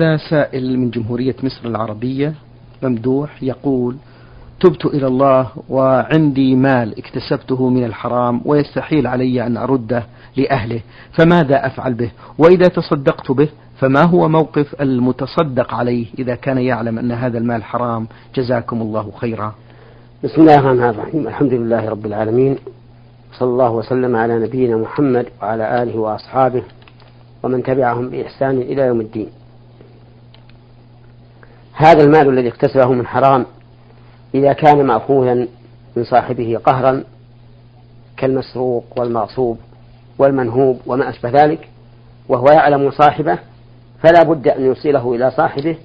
هذا سائل من جمهورية مصر العربية ممدوح يقول تبت إلى الله وعندي مال اكتسبته من الحرام ويستحيل علي أن أرده لأهله فماذا أفعل به؟ وإذا تصدقت به فما هو موقف المتصدق عليه إذا كان يعلم أن هذا المال حرام؟ جزاكم الله خيرا. بسم الله الرحمن الرحيم الحمد لله رب العالمين صلى الله وسلم على نبينا محمد وعلى آله وأصحابه ومن تبعهم بإحسان إلى يوم الدين. هذا المال الذي اكتسبه من حرام إذا كان مأخوذا من صاحبه قهرا كالمسروق والمغصوب والمنهوب وما أشبه ذلك وهو يعلم صاحبه فلا بد أن يوصله إلى صاحبه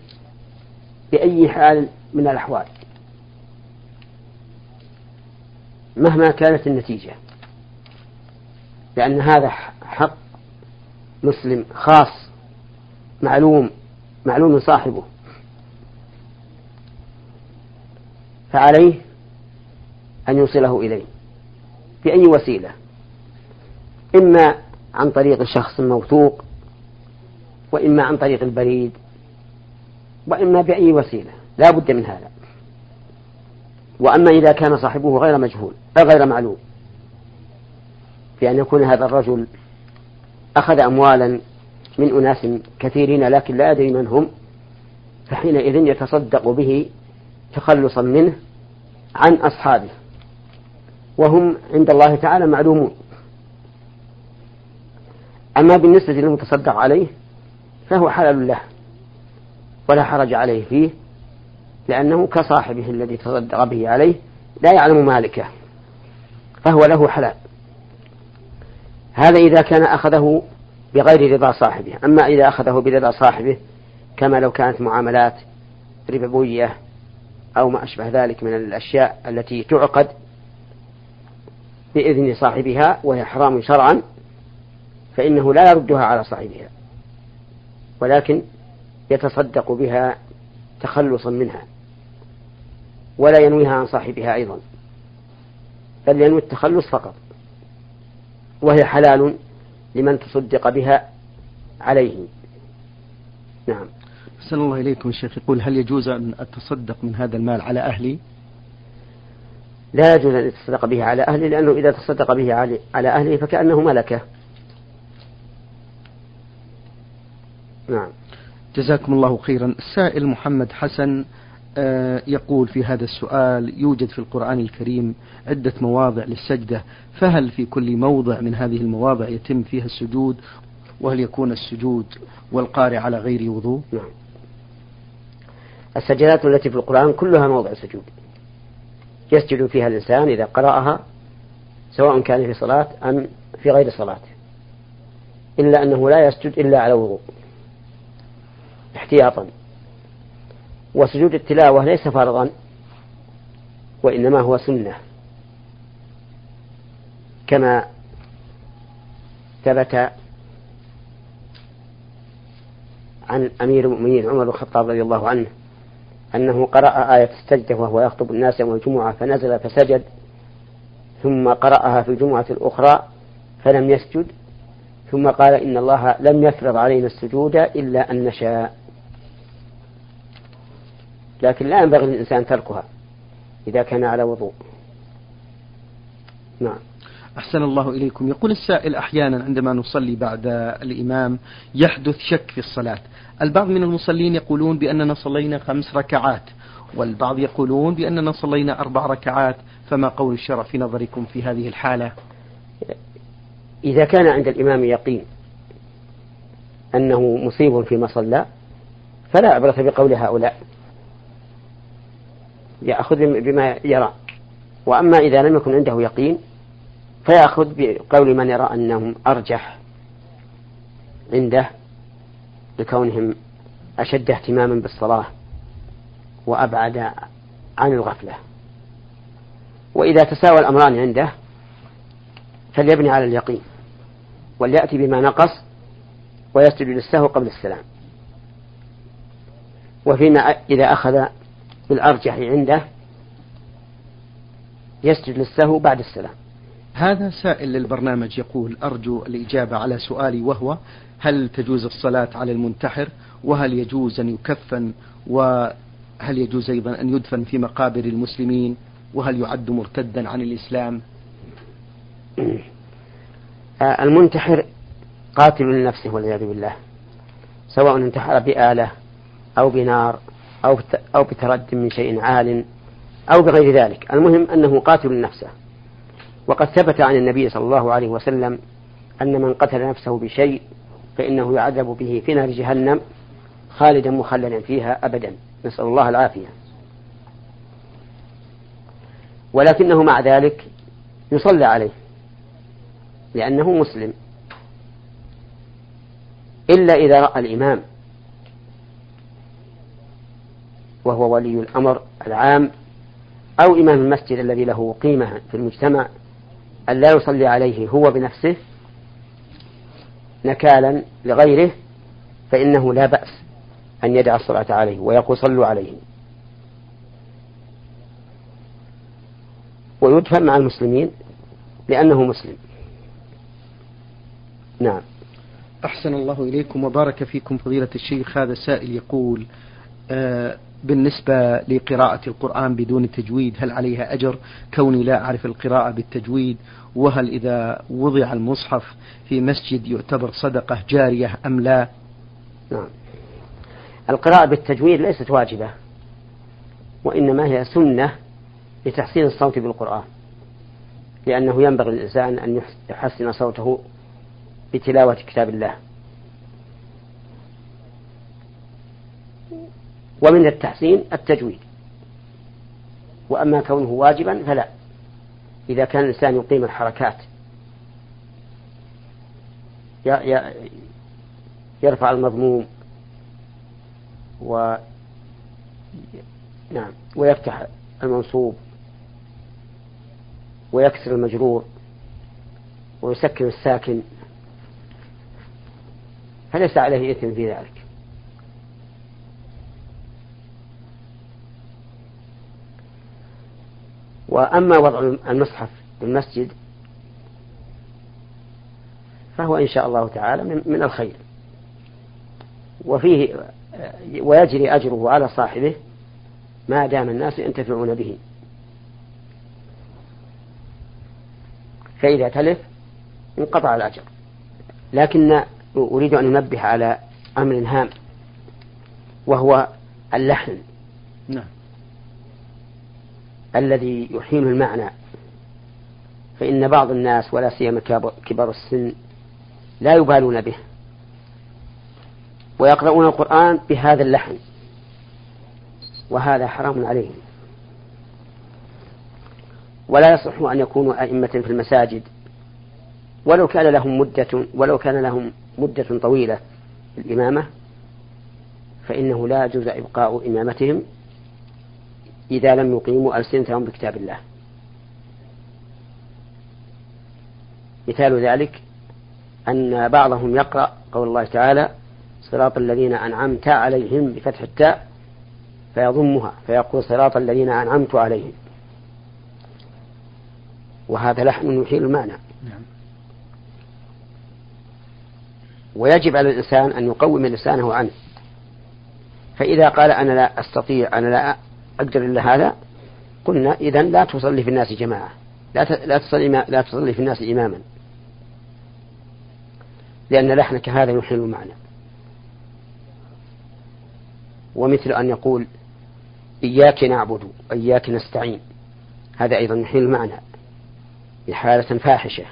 بأي حال من الأحوال. مهما كانت النتيجة لأن هذا حق مسلم خاص معلوم معلوم صاحبه. فعليه أن يوصله إليه بأي وسيلة؟ إما عن طريق شخص موثوق وإما عن طريق البريد وإما بأي وسيلة لا بد من هذا. وأما إذا كان صاحبه غير مجهول غير معلوم بأن يكون هذا الرجل أخذ أموالا من أناس كثيرين لكن لا أدري من هم فحينئذ يتصدق به تخلصا منه عن أصحابه وهم عند الله تعالى معلومون. أما بالنسبة للمتصدق عليه فهو حلال له ولا حرج عليه فيه لأنه كصاحبه الذي تصدق به عليه لا يعلم مالكه فهو له حلال. هذا إذا كان أخذه بغير رضا صاحبه. أما إذا أخذه برضا صاحبه كما لو كانت معاملات ربوية أو ما أشبه ذلك من الأشياء التي تعقد بإذن صاحبها وهي حرام شرعا فإنه لا يردها على صاحبها ولكن يتصدق بها تخلصا منها ولا ينويها عن صاحبها أيضا بل ينوي التخلص فقط وهي حلال لمن تصدق بها عليه. نعم. أحسن الله إليكم الشيخ يقول هل يجوز أن أتصدق من هذا المال على أهلي؟ لا يجوز أن يتصدق به على أهله لأنه إذا تصدق به على أهله فكأنه ملكه. نعم. جزاكم الله خيرا. السائل محمد حسن آه، يقول في هذا السؤال يوجد في القرآن الكريم عدة مواضع للسجدة فهل في كل موضع من هذه المواضع يتم فيها السجود؟ وهل يكون السجود والقارئ على غير وضوء؟ نعم. السجدات التي في القرآن كلها موضع سجود يسجد فيها الإنسان إذا قرأها سواء كان في صلاة أم في غير صلاة إلا أنه لا يسجد إلا على وضوء. احتياطا. وسجود التلاوة ليس فرضا وإنما هو سنة. كما ثبت عن أمير المؤمنين عمر بن الخطاب رضي الله عنه أنه قرأ آية السجدة وهو يخطب الناس يوم الجمعة فنزل فسجد ثم قرأها في الجمعة الأخرى فلم يسجد ثم قال إن الله لم يفرض علينا السجود إلا أن نشاء. لكن لا ينبغي للإنسان تركها إذا كان على وضوء. نعم. أحسن الله إليكم. يقول السائل أحيانا عندما نصلي بعد الإمام يحدث شك في الصلاة. البعض من المصلين يقولون بأننا صلينا خمس ركعات والبعض يقولون بأننا صلينا أربع ركعات. فما قول الشرع في نظركم في هذه الحالة؟ إذا كان عند الإمام يقين أنه مصيب فيما صلى فلا عبرة بقول هؤلاء. يأخذ بما يرى. وأما إذا لم يكن عنده يقين فيأخذ بقول من يرى أنهم أرجح عنده لكونهم أشد اهتماما بالصلاة وأبعد عن الغفلة. وإذا تساوى الأمران عنده فليبني على اليقين وليأتي بما نقص ويسجد للسهو قبل السلام. وفيما إذا أخذ بالأرجح عنده يسجد للسهو بعد السلام. هذا سائل للبرنامج يقول أرجو الإجابة على سؤالي وهو هل تجوز الصلاة على المنتحر؟ وهل يجوز أن يكفن؟ وهل يجوز أيضا أن يدفن في مقابر المسلمين؟ وهل يعد مرتدا عن الإسلام؟ آه، المنتحر قاتل لنفسه والعياذ بالله سواء انتحر بآلة أو بنار أو أو بترد من شيء عال أو بغير ذلك. المهم أنه قاتل لنفسه. وقد ثبت عن النبي صلى الله عليه وسلم أن من قتل نفسه بشيء فإنه يعذب به في نار جهنم خالدا مخلدا فيها أبدا. نسأل الله العافية. ولكنه مع ذلك يصلى عليه لأنه مسلم. إلا إذا رأى الإمام وهو ولي الأمر العام أو إمام المسجد الذي له قيمة في المجتمع أن لا يصلي عليه هو بنفسه نكالا لغيره فإنه لا بأس أن يدع الصلاة عليه ويقول صلوا عليه. ويدفن مع المسلمين لأنه مسلم. نعم. أحسن الله إليكم وبارك فيكم فضيلة الشيخ. هذا سائل يقول آه بالنسبة لقراءة القرآن بدون تجويد هل عليها أجر؟ كوني لا أعرف القراءة بالتجويد وهل إذا وضع المصحف في مسجد يعتبر صدقة جارية أم لا؟ نعم. القراءة بالتجويد ليست واجبة وإنما هي سنة لتحسين الصوت بالقرآن لأنه ينبغي للإنسان أن يحسن صوته بتلاوة كتاب الله. ومن التحسين التجويد. وأما كونه واجبا فلا. إذا كان الإنسان يقيم الحركات يرفع المضموم و نعم ويفتح المنصوب ويكسر المجرور ويسكن الساكن فليس عليه إثم في ذلك. وأما وضع المصحف في المسجد فهو إن شاء الله تعالى من الخير. وفيه ويجري أجره على صاحبه ما دام الناس ينتفعون به. فإذا تلف انقطع الأجر. لكن أريد أن أنبه على أمر هام وهو اللحن. نعم. الذي يحيل المعنى. فإن بعض الناس ولا سيما كبار السن لا يبالون به ويقرؤون القرآن بهذا اللحن وهذا حرام عليهم. ولا يصح أن يكونوا أئمة في المساجد. ولو كان لهم مدة ولو كان لهم مدة طويلة الإمامة فإنه لا يجوز إبقاء إمامتهم إذا لم يقيموا ألسنتهم بكتاب الله. مثال ذلك أن بعضهم يقرأ قول الله تعالى صراط الذين أنعمت عليهم بفتح التاء فيضمها فيقول صراط الذين أنعمت عليهم وهذا لحن يحيل المعنى. نعم. ويجب على الإنسان أن يقوم لسانه عنه. فإذا قال أنا لا أستطيع أنا لا أقدر إلا هذا؟ قلنا إذا لا تصلي في الناس جماعة. لا لا تصلي لا تصلي في الناس إماما. لأن لحنك هذا يحيل المعنى. ومثل أن يقول إياك نعبد وإياك نستعين. هذا أيضا يحيل المعنى. بحالة فاحشة.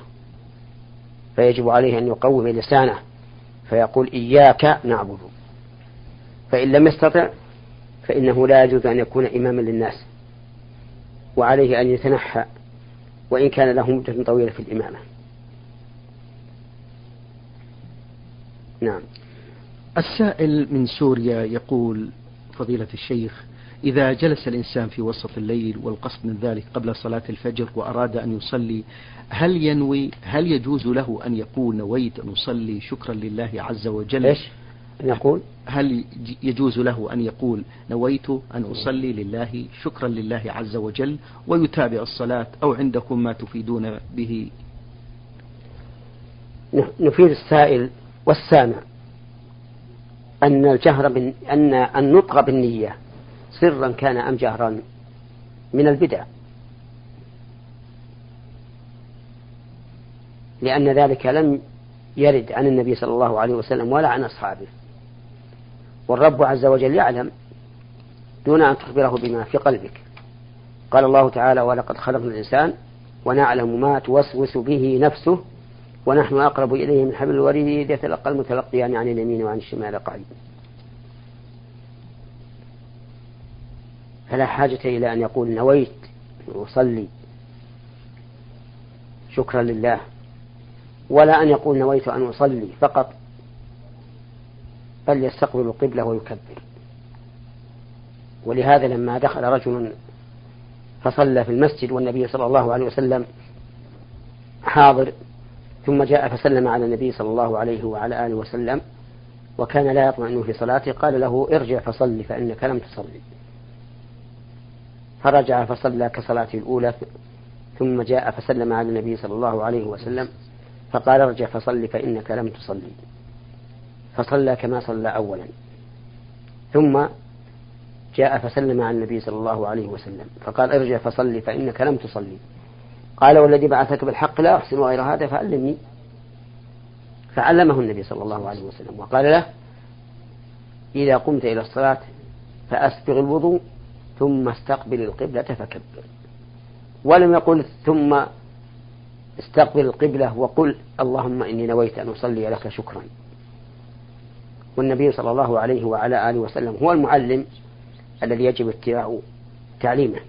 فيجب عليه أن يقوم لسانه فيقول إياك نعبد. فإن لم يستطع فإنه لا يجوز أن يكون إماما للناس وعليه أن يتنحى وإن كان له مدة طويلة في الإمامة. نعم. السائل من سوريا يقول فضيلة الشيخ إذا جلس الإنسان في وسط الليل والقصد من ذلك قبل صلاة الفجر وأراد أن يصلي هل ينوي هل يجوز له أن يقول نويت أن أصلي شكرا لله عز وجل؟ إيش؟ أن يقول هل يجوز له أن يقول نويت أن أصلي لله شكرا لله عز وجل ويتابع الصلاة أو عندكم ما تفيدون به؟ نفيد السائل والسامع أن الجهر بن أن النطق بالنية. سرا كان أم جهرا من البدع. لأن ذلك لم يرد عن النبي صلى الله عليه وسلم ولا عن أصحابه. والرب عز وجل يعلم دون أن تخبره بما في قلبك. قال الله تعالى ولقد خلقنا الإنسان ونعلم ما توسوس به نفسه ونحن أقرب إليه من حبل الوريد يتلقى المتلقيان عن اليمين وعن الشمال قعيد فلا حاجة إلى أن يقول نويت أصلي شكرا لله. ولا أن يقول نويت أن أصلي فقط بل يستقبل القبلة ويكبر. ولهذا لما دخل رجل فصلى في المسجد والنبي صلى الله عليه وسلم حاضر ثم جاء فسلم على النبي صلى الله عليه وعلى آله وسلم وكان لا يطمئن في صلاته قال له ارجع فصل فإنك لم تصلي. فرجع فصلى كصلاته الأولى ثم جاء فسلم على النبي صلى الله عليه وسلم فقال ارجع فصل فإنك لم تصلي. فصلى كما صلى أولا. ثم جاء فسلم على النبي صلى الله عليه وسلم. فقال ارجع فصلي فإنك لم تصلي. قال والذي بعثك بالحق لا أحسن غير هذا فعلمني فعلمه النبي صلى الله عليه وسلم وقال له إذا قمت إلى الصلاة فأسبغ الوضوء ثم استقبل القبلة فكبر. ولم يقل ثم استقبل القبلة وقل اللهم إني نويت أن أصلي لك شكرا. والنبي صلى الله عليه وعلى آله وسلم هو المعلم الذي يجب اتباع تعليمه.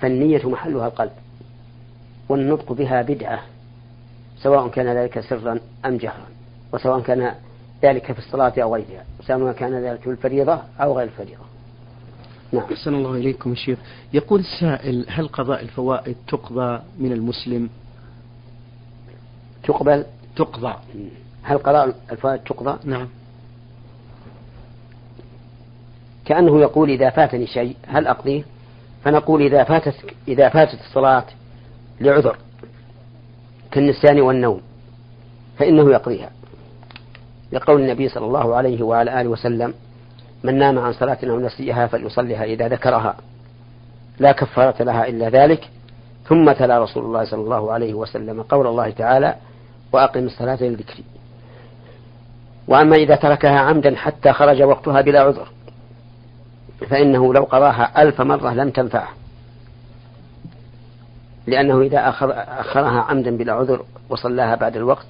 فالنية محلها القلب والنطق بها بدعة سواء كان ذلك سرا أم جهرا وسواء كان ذلك في الصلاة أو غيرها سواء كان ذلك في الفريضة أو غير الفريضة. نعم. أحسن الله إليكم يا شيخ. يقول السائل هل قضاء الفوائد تقضى من المسلم؟ تقبل تقضى. هل قضاء الفوائد تقضى؟ نعم. كأنه يقول إذا فاتني شيء هل أقضيه؟ فنقول إذا فاتت إذا فاتت الصلاة لعذر كالنسيان والنوم فإنه يقضيها. لقول النبي صلى الله عليه وعلى آله وسلم من نام عن صلاة أو نسيها فليصليها إذا ذكرها لا كفارة لها إلا ذلك ثم تلا رسول الله صلى الله عليه وسلم قول الله تعالى وأقم الصلاة للذكر. وأما إذا تركها عمدا حتى خرج وقتها بلا عذر فإنه لو قضاها ألف مرة لم تنفعه. لأنه إذا أخرها عمدا بلا عذر وصلاها بعد الوقت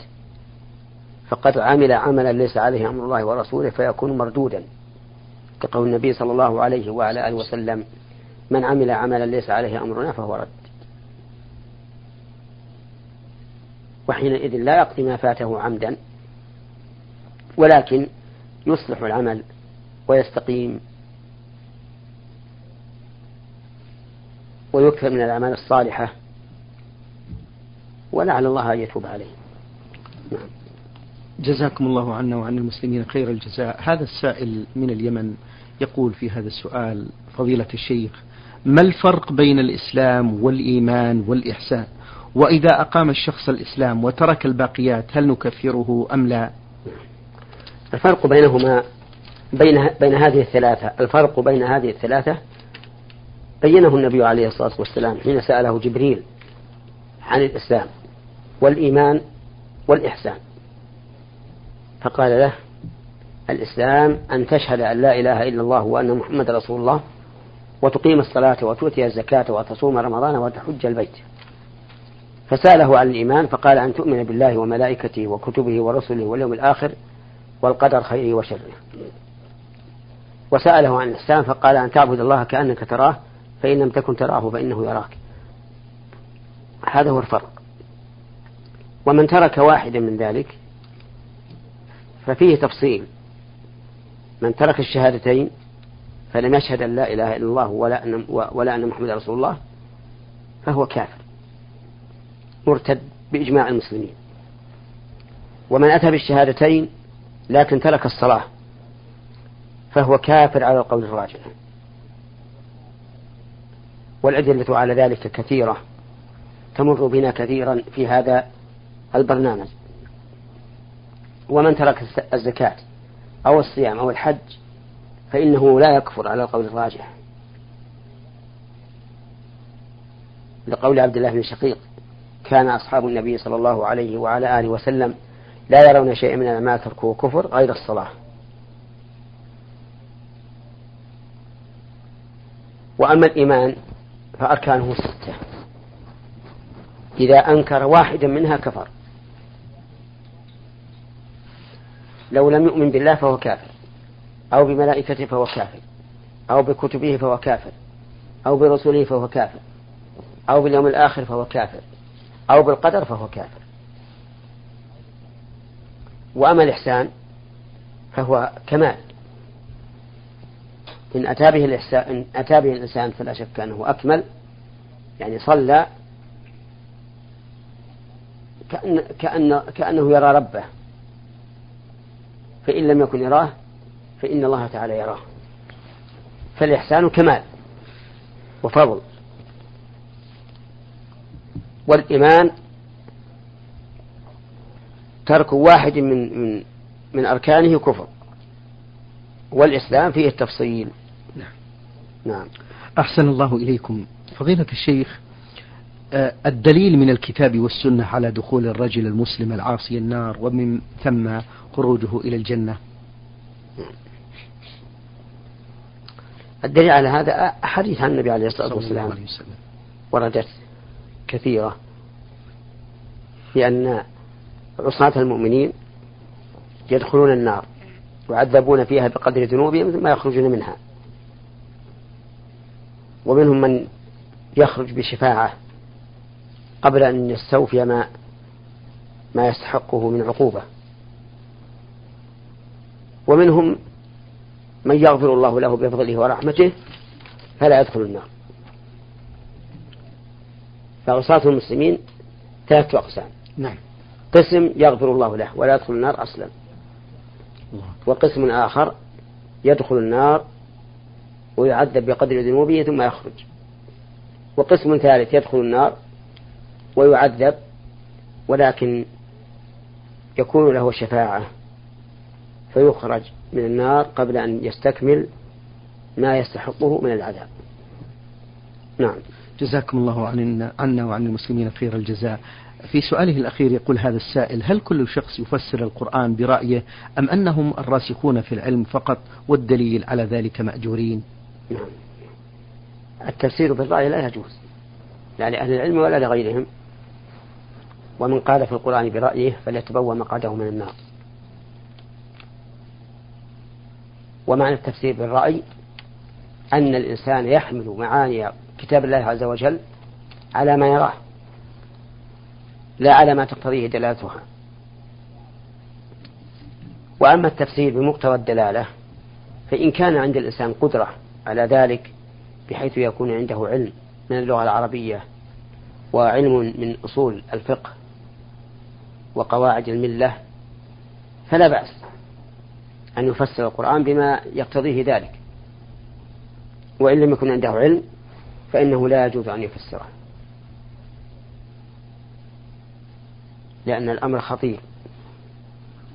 فقد عمل عملا ليس عليه أمر الله ورسوله فيكون مردودا. كقول النبي صلى الله عليه وعلى آله وسلم من عمل عملا ليس عليه أمرنا فهو رد. وحينئذ لا يقضي ما فاته عمدا ولكن يصلح العمل ويستقيم ويكثر من الأعمال الصالحة ولعل الله أن يتوب عليه. نعم. جزاكم الله عنا وعن المسلمين خير الجزاء. هذا السائل من اليمن يقول في هذا السؤال فضيلة الشيخ ما الفرق بين الإسلام والإيمان والإحسان؟ وإذا أقام الشخص الإسلام وترك الباقيات هل نكفره أم لا؟ الفرق بينهما بين, بين هذه الثلاثة الفرق بين هذه الثلاثة بينه النبي عليه الصلاة والسلام حين سأله جبريل عن الإسلام والإيمان والإحسان. فقال له الإسلام أن تشهد أن لا إله إلا الله وأن محمد رسول الله وتقيم الصلاة وتؤتي الزكاة وتصوم رمضان وتحج البيت. فسأله عن الإيمان فقال أن تؤمن بالله وملائكته وكتبه ورسله واليوم الآخر والقدر خيره وشره. وسأله عن الإحسان فقال أن تعبد الله كأنك تراه فإن لم تكن تراه فإنه يراك. هذا هو الفرق. ومن ترك واحدا من ذلك ففيه تفصيل. من ترك الشهادتين فلم يشهد أن لا إله إلا الله ولا أن, ولا أن محمد رسول الله فهو كافر. مرتد بإجماع المسلمين. ومن أتى بالشهادتين لكن ترك الصلاة فهو كافر على القول الراجح. والأدلة على ذلك كثيرة تمر بنا كثيرا في هذا البرنامج. ومن ترك الزكاة أو الصيام أو الحج فإنه لا يكفر على القول الراجح. لقول عبد الله بن شقيق كان أصحاب النبي صلى الله عليه وعلى آله وسلم لا يرون شيئا من ما تركه كفر غير الصلاة. وأما الإيمان فأركانه ستة. إذا أنكر واحدا منها كفر. لو لم يؤمن بالله فهو كافر. أو بملائكته فهو كافر. أو بكتبه فهو كافر. أو برسله فهو كافر. أو باليوم الآخر فهو كافر. أو بالقدر فهو كافر. وأما الإحسان فهو كمال. إن أتى به الإحسان إن أتى به الإنسان فلا شك أنه أكمل. يعني صلى كأن كأن كأنه يرى ربه. فإن لم يكن يراه فإن الله تعالى يراه. فالإحسان كمال وفضل. والإيمان ترك واحد من من من أركانه كفر والإسلام فيه التفصيل. نعم. نعم. أحسن الله إليكم. فضيلة الشيخ آه، الدليل من الكتاب والسنة على دخول الرجل المسلم العاصي النار ومن ثم خروجه إلى الجنة؟ الدليل على هذا أحاديث عن النبي عليه الصلاة والسلام. وردت. كثيرة في أن عصاة المؤمنين يدخلون النار يعذبون فيها بقدر ذنوبهم ثم يخرجون منها. ومنهم من يخرج بشفاعة قبل أن يستوفي ما ما يستحقه من عقوبة. ومنهم من يغفر الله له بفضله ورحمته فلا يدخل النار. فعصاة المسلمين ثلاثة أقسام. نعم. قسم يغفر الله له ولا يدخل النار أصلا. وقسم آخر يدخل النار ويعذب بقدر ذنوبه ثم يخرج. وقسم ثالث يدخل النار ويعذب ولكن يكون له شفاعة فيخرج من النار قبل أن يستكمل ما يستحقه من العذاب. نعم. جزاكم الله عن عنا وعن المسلمين خير الجزاء. في سؤاله الأخير يقول هذا السائل هل كل شخص يفسر القرآن برأيه أم أنهم الراسخون في العلم فقط والدليل على ذلك مأجورين؟ نعم التفسير بالرأي لا يجوز. لا لأهل العلم ولا لغيرهم. ومن قال في القرآن برأيه فليتبوى مقعده من النار. ومعنى التفسير بالرأي أن الإنسان يحمل معاني كتاب الله عز وجل على ما يراه لا على ما تقتضيه دلالتها. وأما التفسير بمقتضى الدلالة فإن كان عند الإنسان قدرة على ذلك بحيث يكون عنده علم من اللغة العربية وعلم من أصول الفقه وقواعد الملة فلا بأس أن يفسر القرآن بما يقتضيه ذلك. وإن لم يكن عنده علم فإنه لا يجوز أن يفسره. لأن الأمر خطير.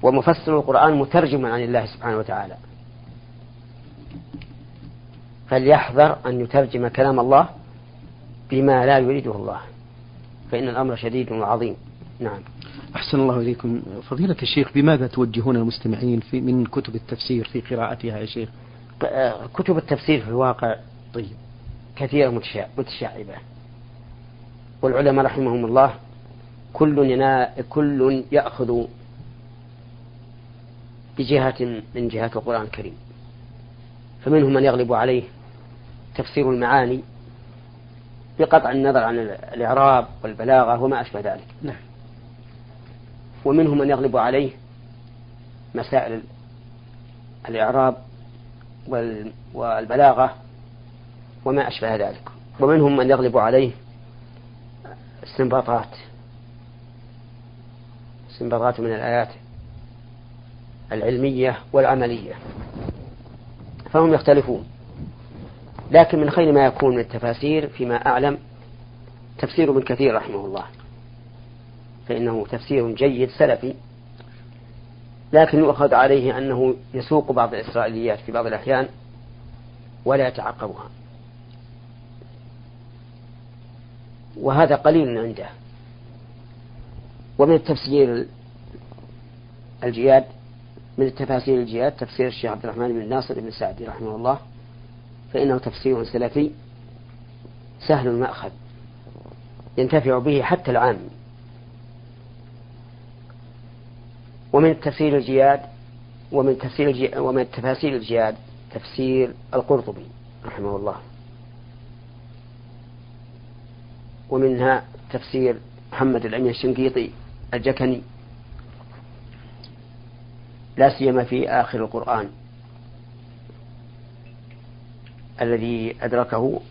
ومفسر القرآن مترجم عن الله سبحانه وتعالى. فليحذر أن يترجم كلام الله بما لا يريده الله. فإن الأمر شديد وعظيم. نعم. أحسن الله إليكم. فضيلة الشيخ بماذا توجهون المستمعين في من كتب التفسير في قراءتها يا شيخ؟ كتب التفسير في الواقع. طيب. كثيرة متشعبة. والعلماء رحمهم الله كل ينا كل يأخذ بجهة من جهات القرآن الكريم. فمنهم من يغلب عليه تفسير المعاني بقطع النظر عن الإعراب والبلاغة وما أشبه ذلك. نعم. ومنهم من يغلب عليه مسائل الإعراب والبلاغة وما أشبه ذلك. ومنهم من يغلب عليه استنباطات استنباطات من الآيات العلمية والعملية. فهم يختلفون. لكن من خير ما يكون من التفاسير فيما أعلم تفسير ابن كثير رحمه الله. فإنه تفسير جيد سلفي. لكن يؤخذ عليه أنه يسوق بعض الإسرائيليات في بعض الأحيان ولا يتعقبها. وهذا قليل عنده. ومن التفسير الجياد من التفاسير الجياد تفسير الشيخ عبد الرحمن بن ناصر بن سعدي رحمه الله فإنه تفسير سلفي سهل المأخذ ينتفع به حتى العام. ومن التفسير الجياد ومن تفسير ومن التفاسير الجياد تفسير القرطبي رحمه الله. ومنها تفسير محمد الأمين الشنقيطي الجكني. لا سيما في آخر القرآن الذي أدركه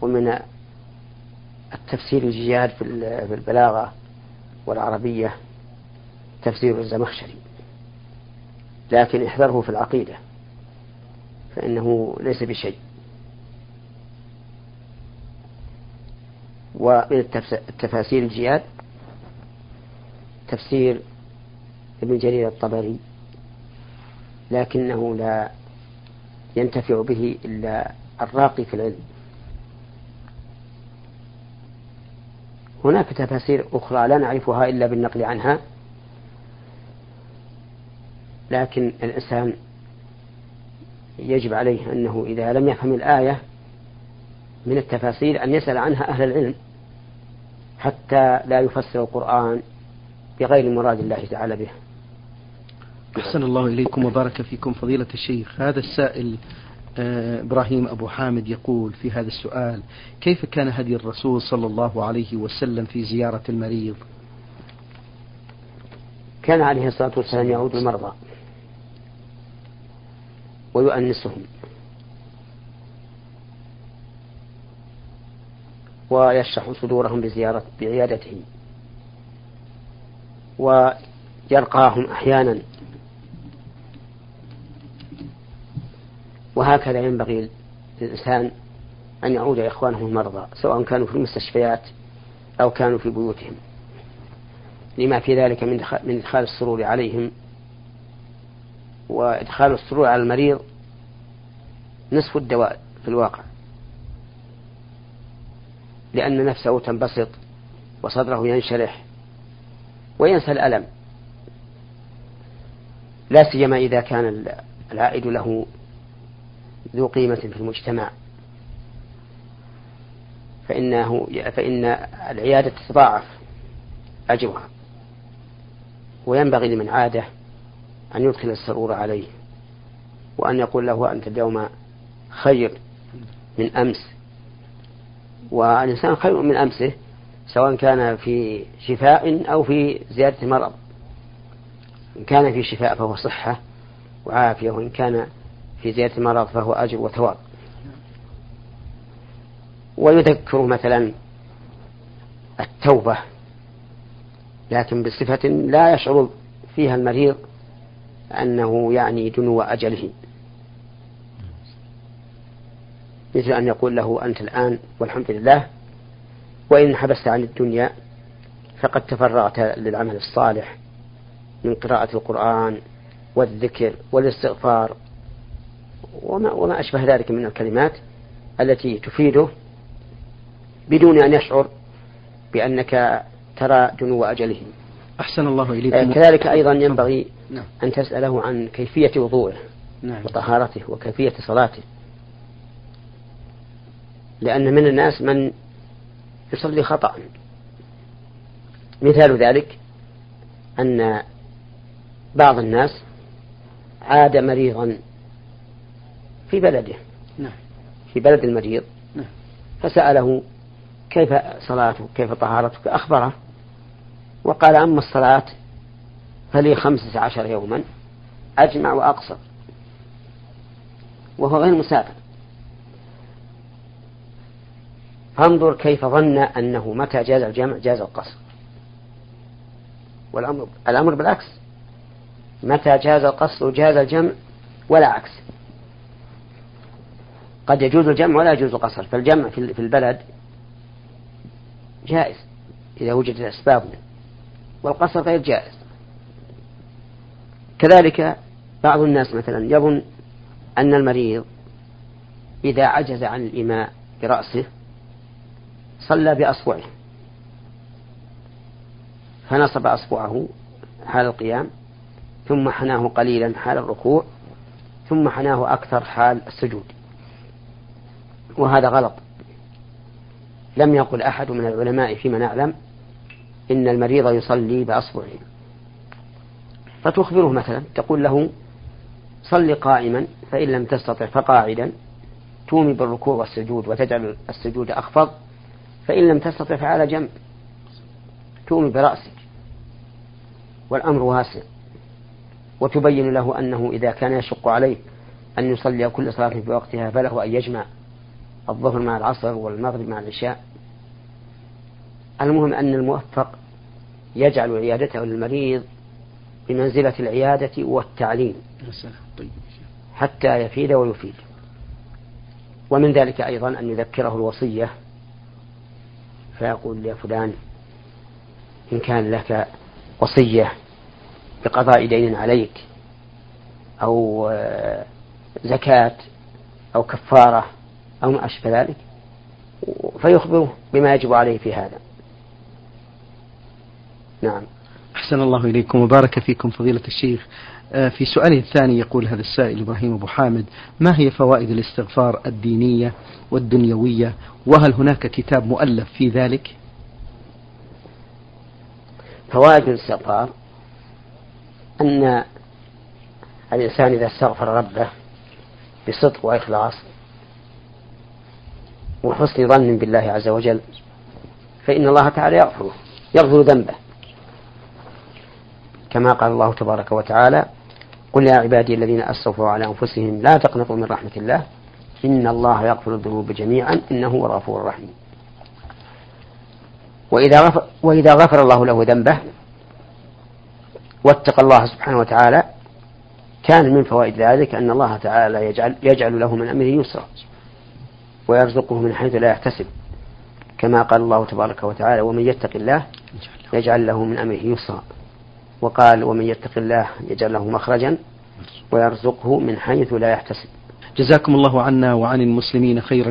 ومن التفسير الجياد في البلاغة والعربية تفسير الزمخشري لكن احذره في العقيدة. فإنه ليس بشيء. ومن التفاسير الجياد تفسير ابن جرير الطبري لكنه لا ينتفع به إلا الراقي في العلم. هناك تفاسير أخرى لا نعرفها إلا بالنقل عنها لكن الإنسان يجب عليه أنه إذا لم يفهم الآية من التفاسير أن يسأل عنها أهل العلم حتى لا يفسر القرآن بغير مراد الله تعالى به. أحسن الله إليكم وبارك فيكم فضيلة الشيخ. هذا السائل آه، إبراهيم أبو حامد يقول في هذا السؤال كيف كان هدي الرسول صلى الله عليه وسلم في زيارة المريض؟ كان عليه الصلاة والسلام يعود المرضى. ويؤنسهم. ويشرح صدورهم بزيارة بعيادته ويرقاهم أحيانا. وهكذا ينبغي للإنسان أن يعود إخوانه المرضى سواء كانوا في المستشفيات أو كانوا في بيوتهم. لما في ذلك من إدخال السرور عليهم وإدخال السرور على المريض نصف الدواء في الواقع. لأن نفسه تنبسط وصدره ينشرح وينسى الألم. لا سيما إذا كان العائد له ذو قيمة في المجتمع. فإنه فإن العيادة تتضاعف أجرها وينبغي لمن عاده أن يدخل السرور عليه وأن يقول له أنت اليوم خير من أمس. والإنسان خير من أمسه سواء كان في شفاء أو في زيادة مرض. إن كان في شفاء فهو صحة وعافية وإن كان في زيادة المرض فهو أجر وثواب. ويذكر مثلا التوبة لكن بصفة لا يشعر فيها المريض أنه يعني دنو أجله مثل أن يقول له أنت الآن والحمد لله وإن حبست عن الدنيا فقد تفرغت للعمل الصالح من قراءة القرآن والذكر والاستغفار وما, وما أشبه ذلك من الكلمات التي تفيده بدون أن يشعر بأنك ترى دنو أجله أحسن الله إليكم. كذلك أيضا ينبغي نعم. أن تسأله عن كيفية وضوءه نعم. وطهارته وكيفية صلاته لأن من الناس من يصلي خطأ مثال ذلك أن بعض الناس عاد مريضا في بلده نعم. في بلد المريض نعم. فسأله كيف صلاتك كيف طهارتك أخبره وقال أما الصلاة فلي خمسة عشر يوما أجمع وأقصر. وهو غير مسافر. فانظر كيف ظن أنه متى جاز الجمع جاز القصر. والأمر الأمر بالعكس. متى جاز القصر جاز الجمع ولا عكس. قد يجوز الجمع ولا يجوز القصر. فالجمع في البلد جائز إذا وجدت الأسباب والقصر غير جائز. كذلك بعض الناس مثلا يظن أن المريض إذا عجز عن الإماء برأسه صلى بأصبعه فنصب أصبعه حال القيام ثم حناه قليلا حال الركوع ثم حناه أكثر حال السجود. وهذا غلط. لم يقل أحد من العلماء فيما نعلم إن المريض يصلي بأصبعه. فتخبره مثلا تقول له صل قائما فإن لم تستطع فقاعدا تومي بالركوع والسجود وتجعل السجود أخفض فإن لم تستطع فعلى جنب تومي برأسك والأمر واسع. وتبين له أنه إذا كان يشق عليه أن يصلي كل صلاة في وقتها فله أن يجمع الظهر مع العصر والمغرب مع العشاء. المهم أن الموفق يجعل عيادته للمريض بمنزلة العيادة والتعليم. طيب. حتى يفيد ويفيد. ومن ذلك أيضا أن يذكره الوصية فيقول يا فلان إن كان لك وصية بقضاء دين عليك أو آه، زكاة أو كفارة أو ما أشبه ذلك فيخبره بما يجب عليه في هذا. نعم. أحسن الله إليكم وبارك فيكم فضيلة الشيخ. آه، في سؤاله الثاني يقول هذا السائل إبراهيم أبو حامد ما هي فوائد الاستغفار الدينية والدنيوية؟ وهل هناك كتاب مؤلف في ذلك؟ فوائد الاستغفار أن الإنسان إذا استغفر ربه بصدق وإخلاص وحسن ظن بالله عز وجل فإن الله تعالى يغفره يغفر ذنبه. كما قال الله تبارك وتعالى قل يا عبادي الذين أسرفوا على أنفسهم لا تقنطوا من رحمة الله إن الله يغفر الذنوب جميعا إنه هو الغفور الرحيم. وإذا غفر, وإذا غفر الله له ذنبه واتقى الله سبحانه وتعالى كان من فوائد ذلك أن الله تعالى يجعل, يجعل له من أمره يسرا ويرزقه من حيث لا يحتسب. كما قال الله تبارك وتعالى ومن يتق الله يجعل له من أمره يسرا. وقال ومن يتق الله يجعل له مخرجا ويرزقه من حيث لا يحتسب. جزاكم الله عنا وعن المسلمين خيرا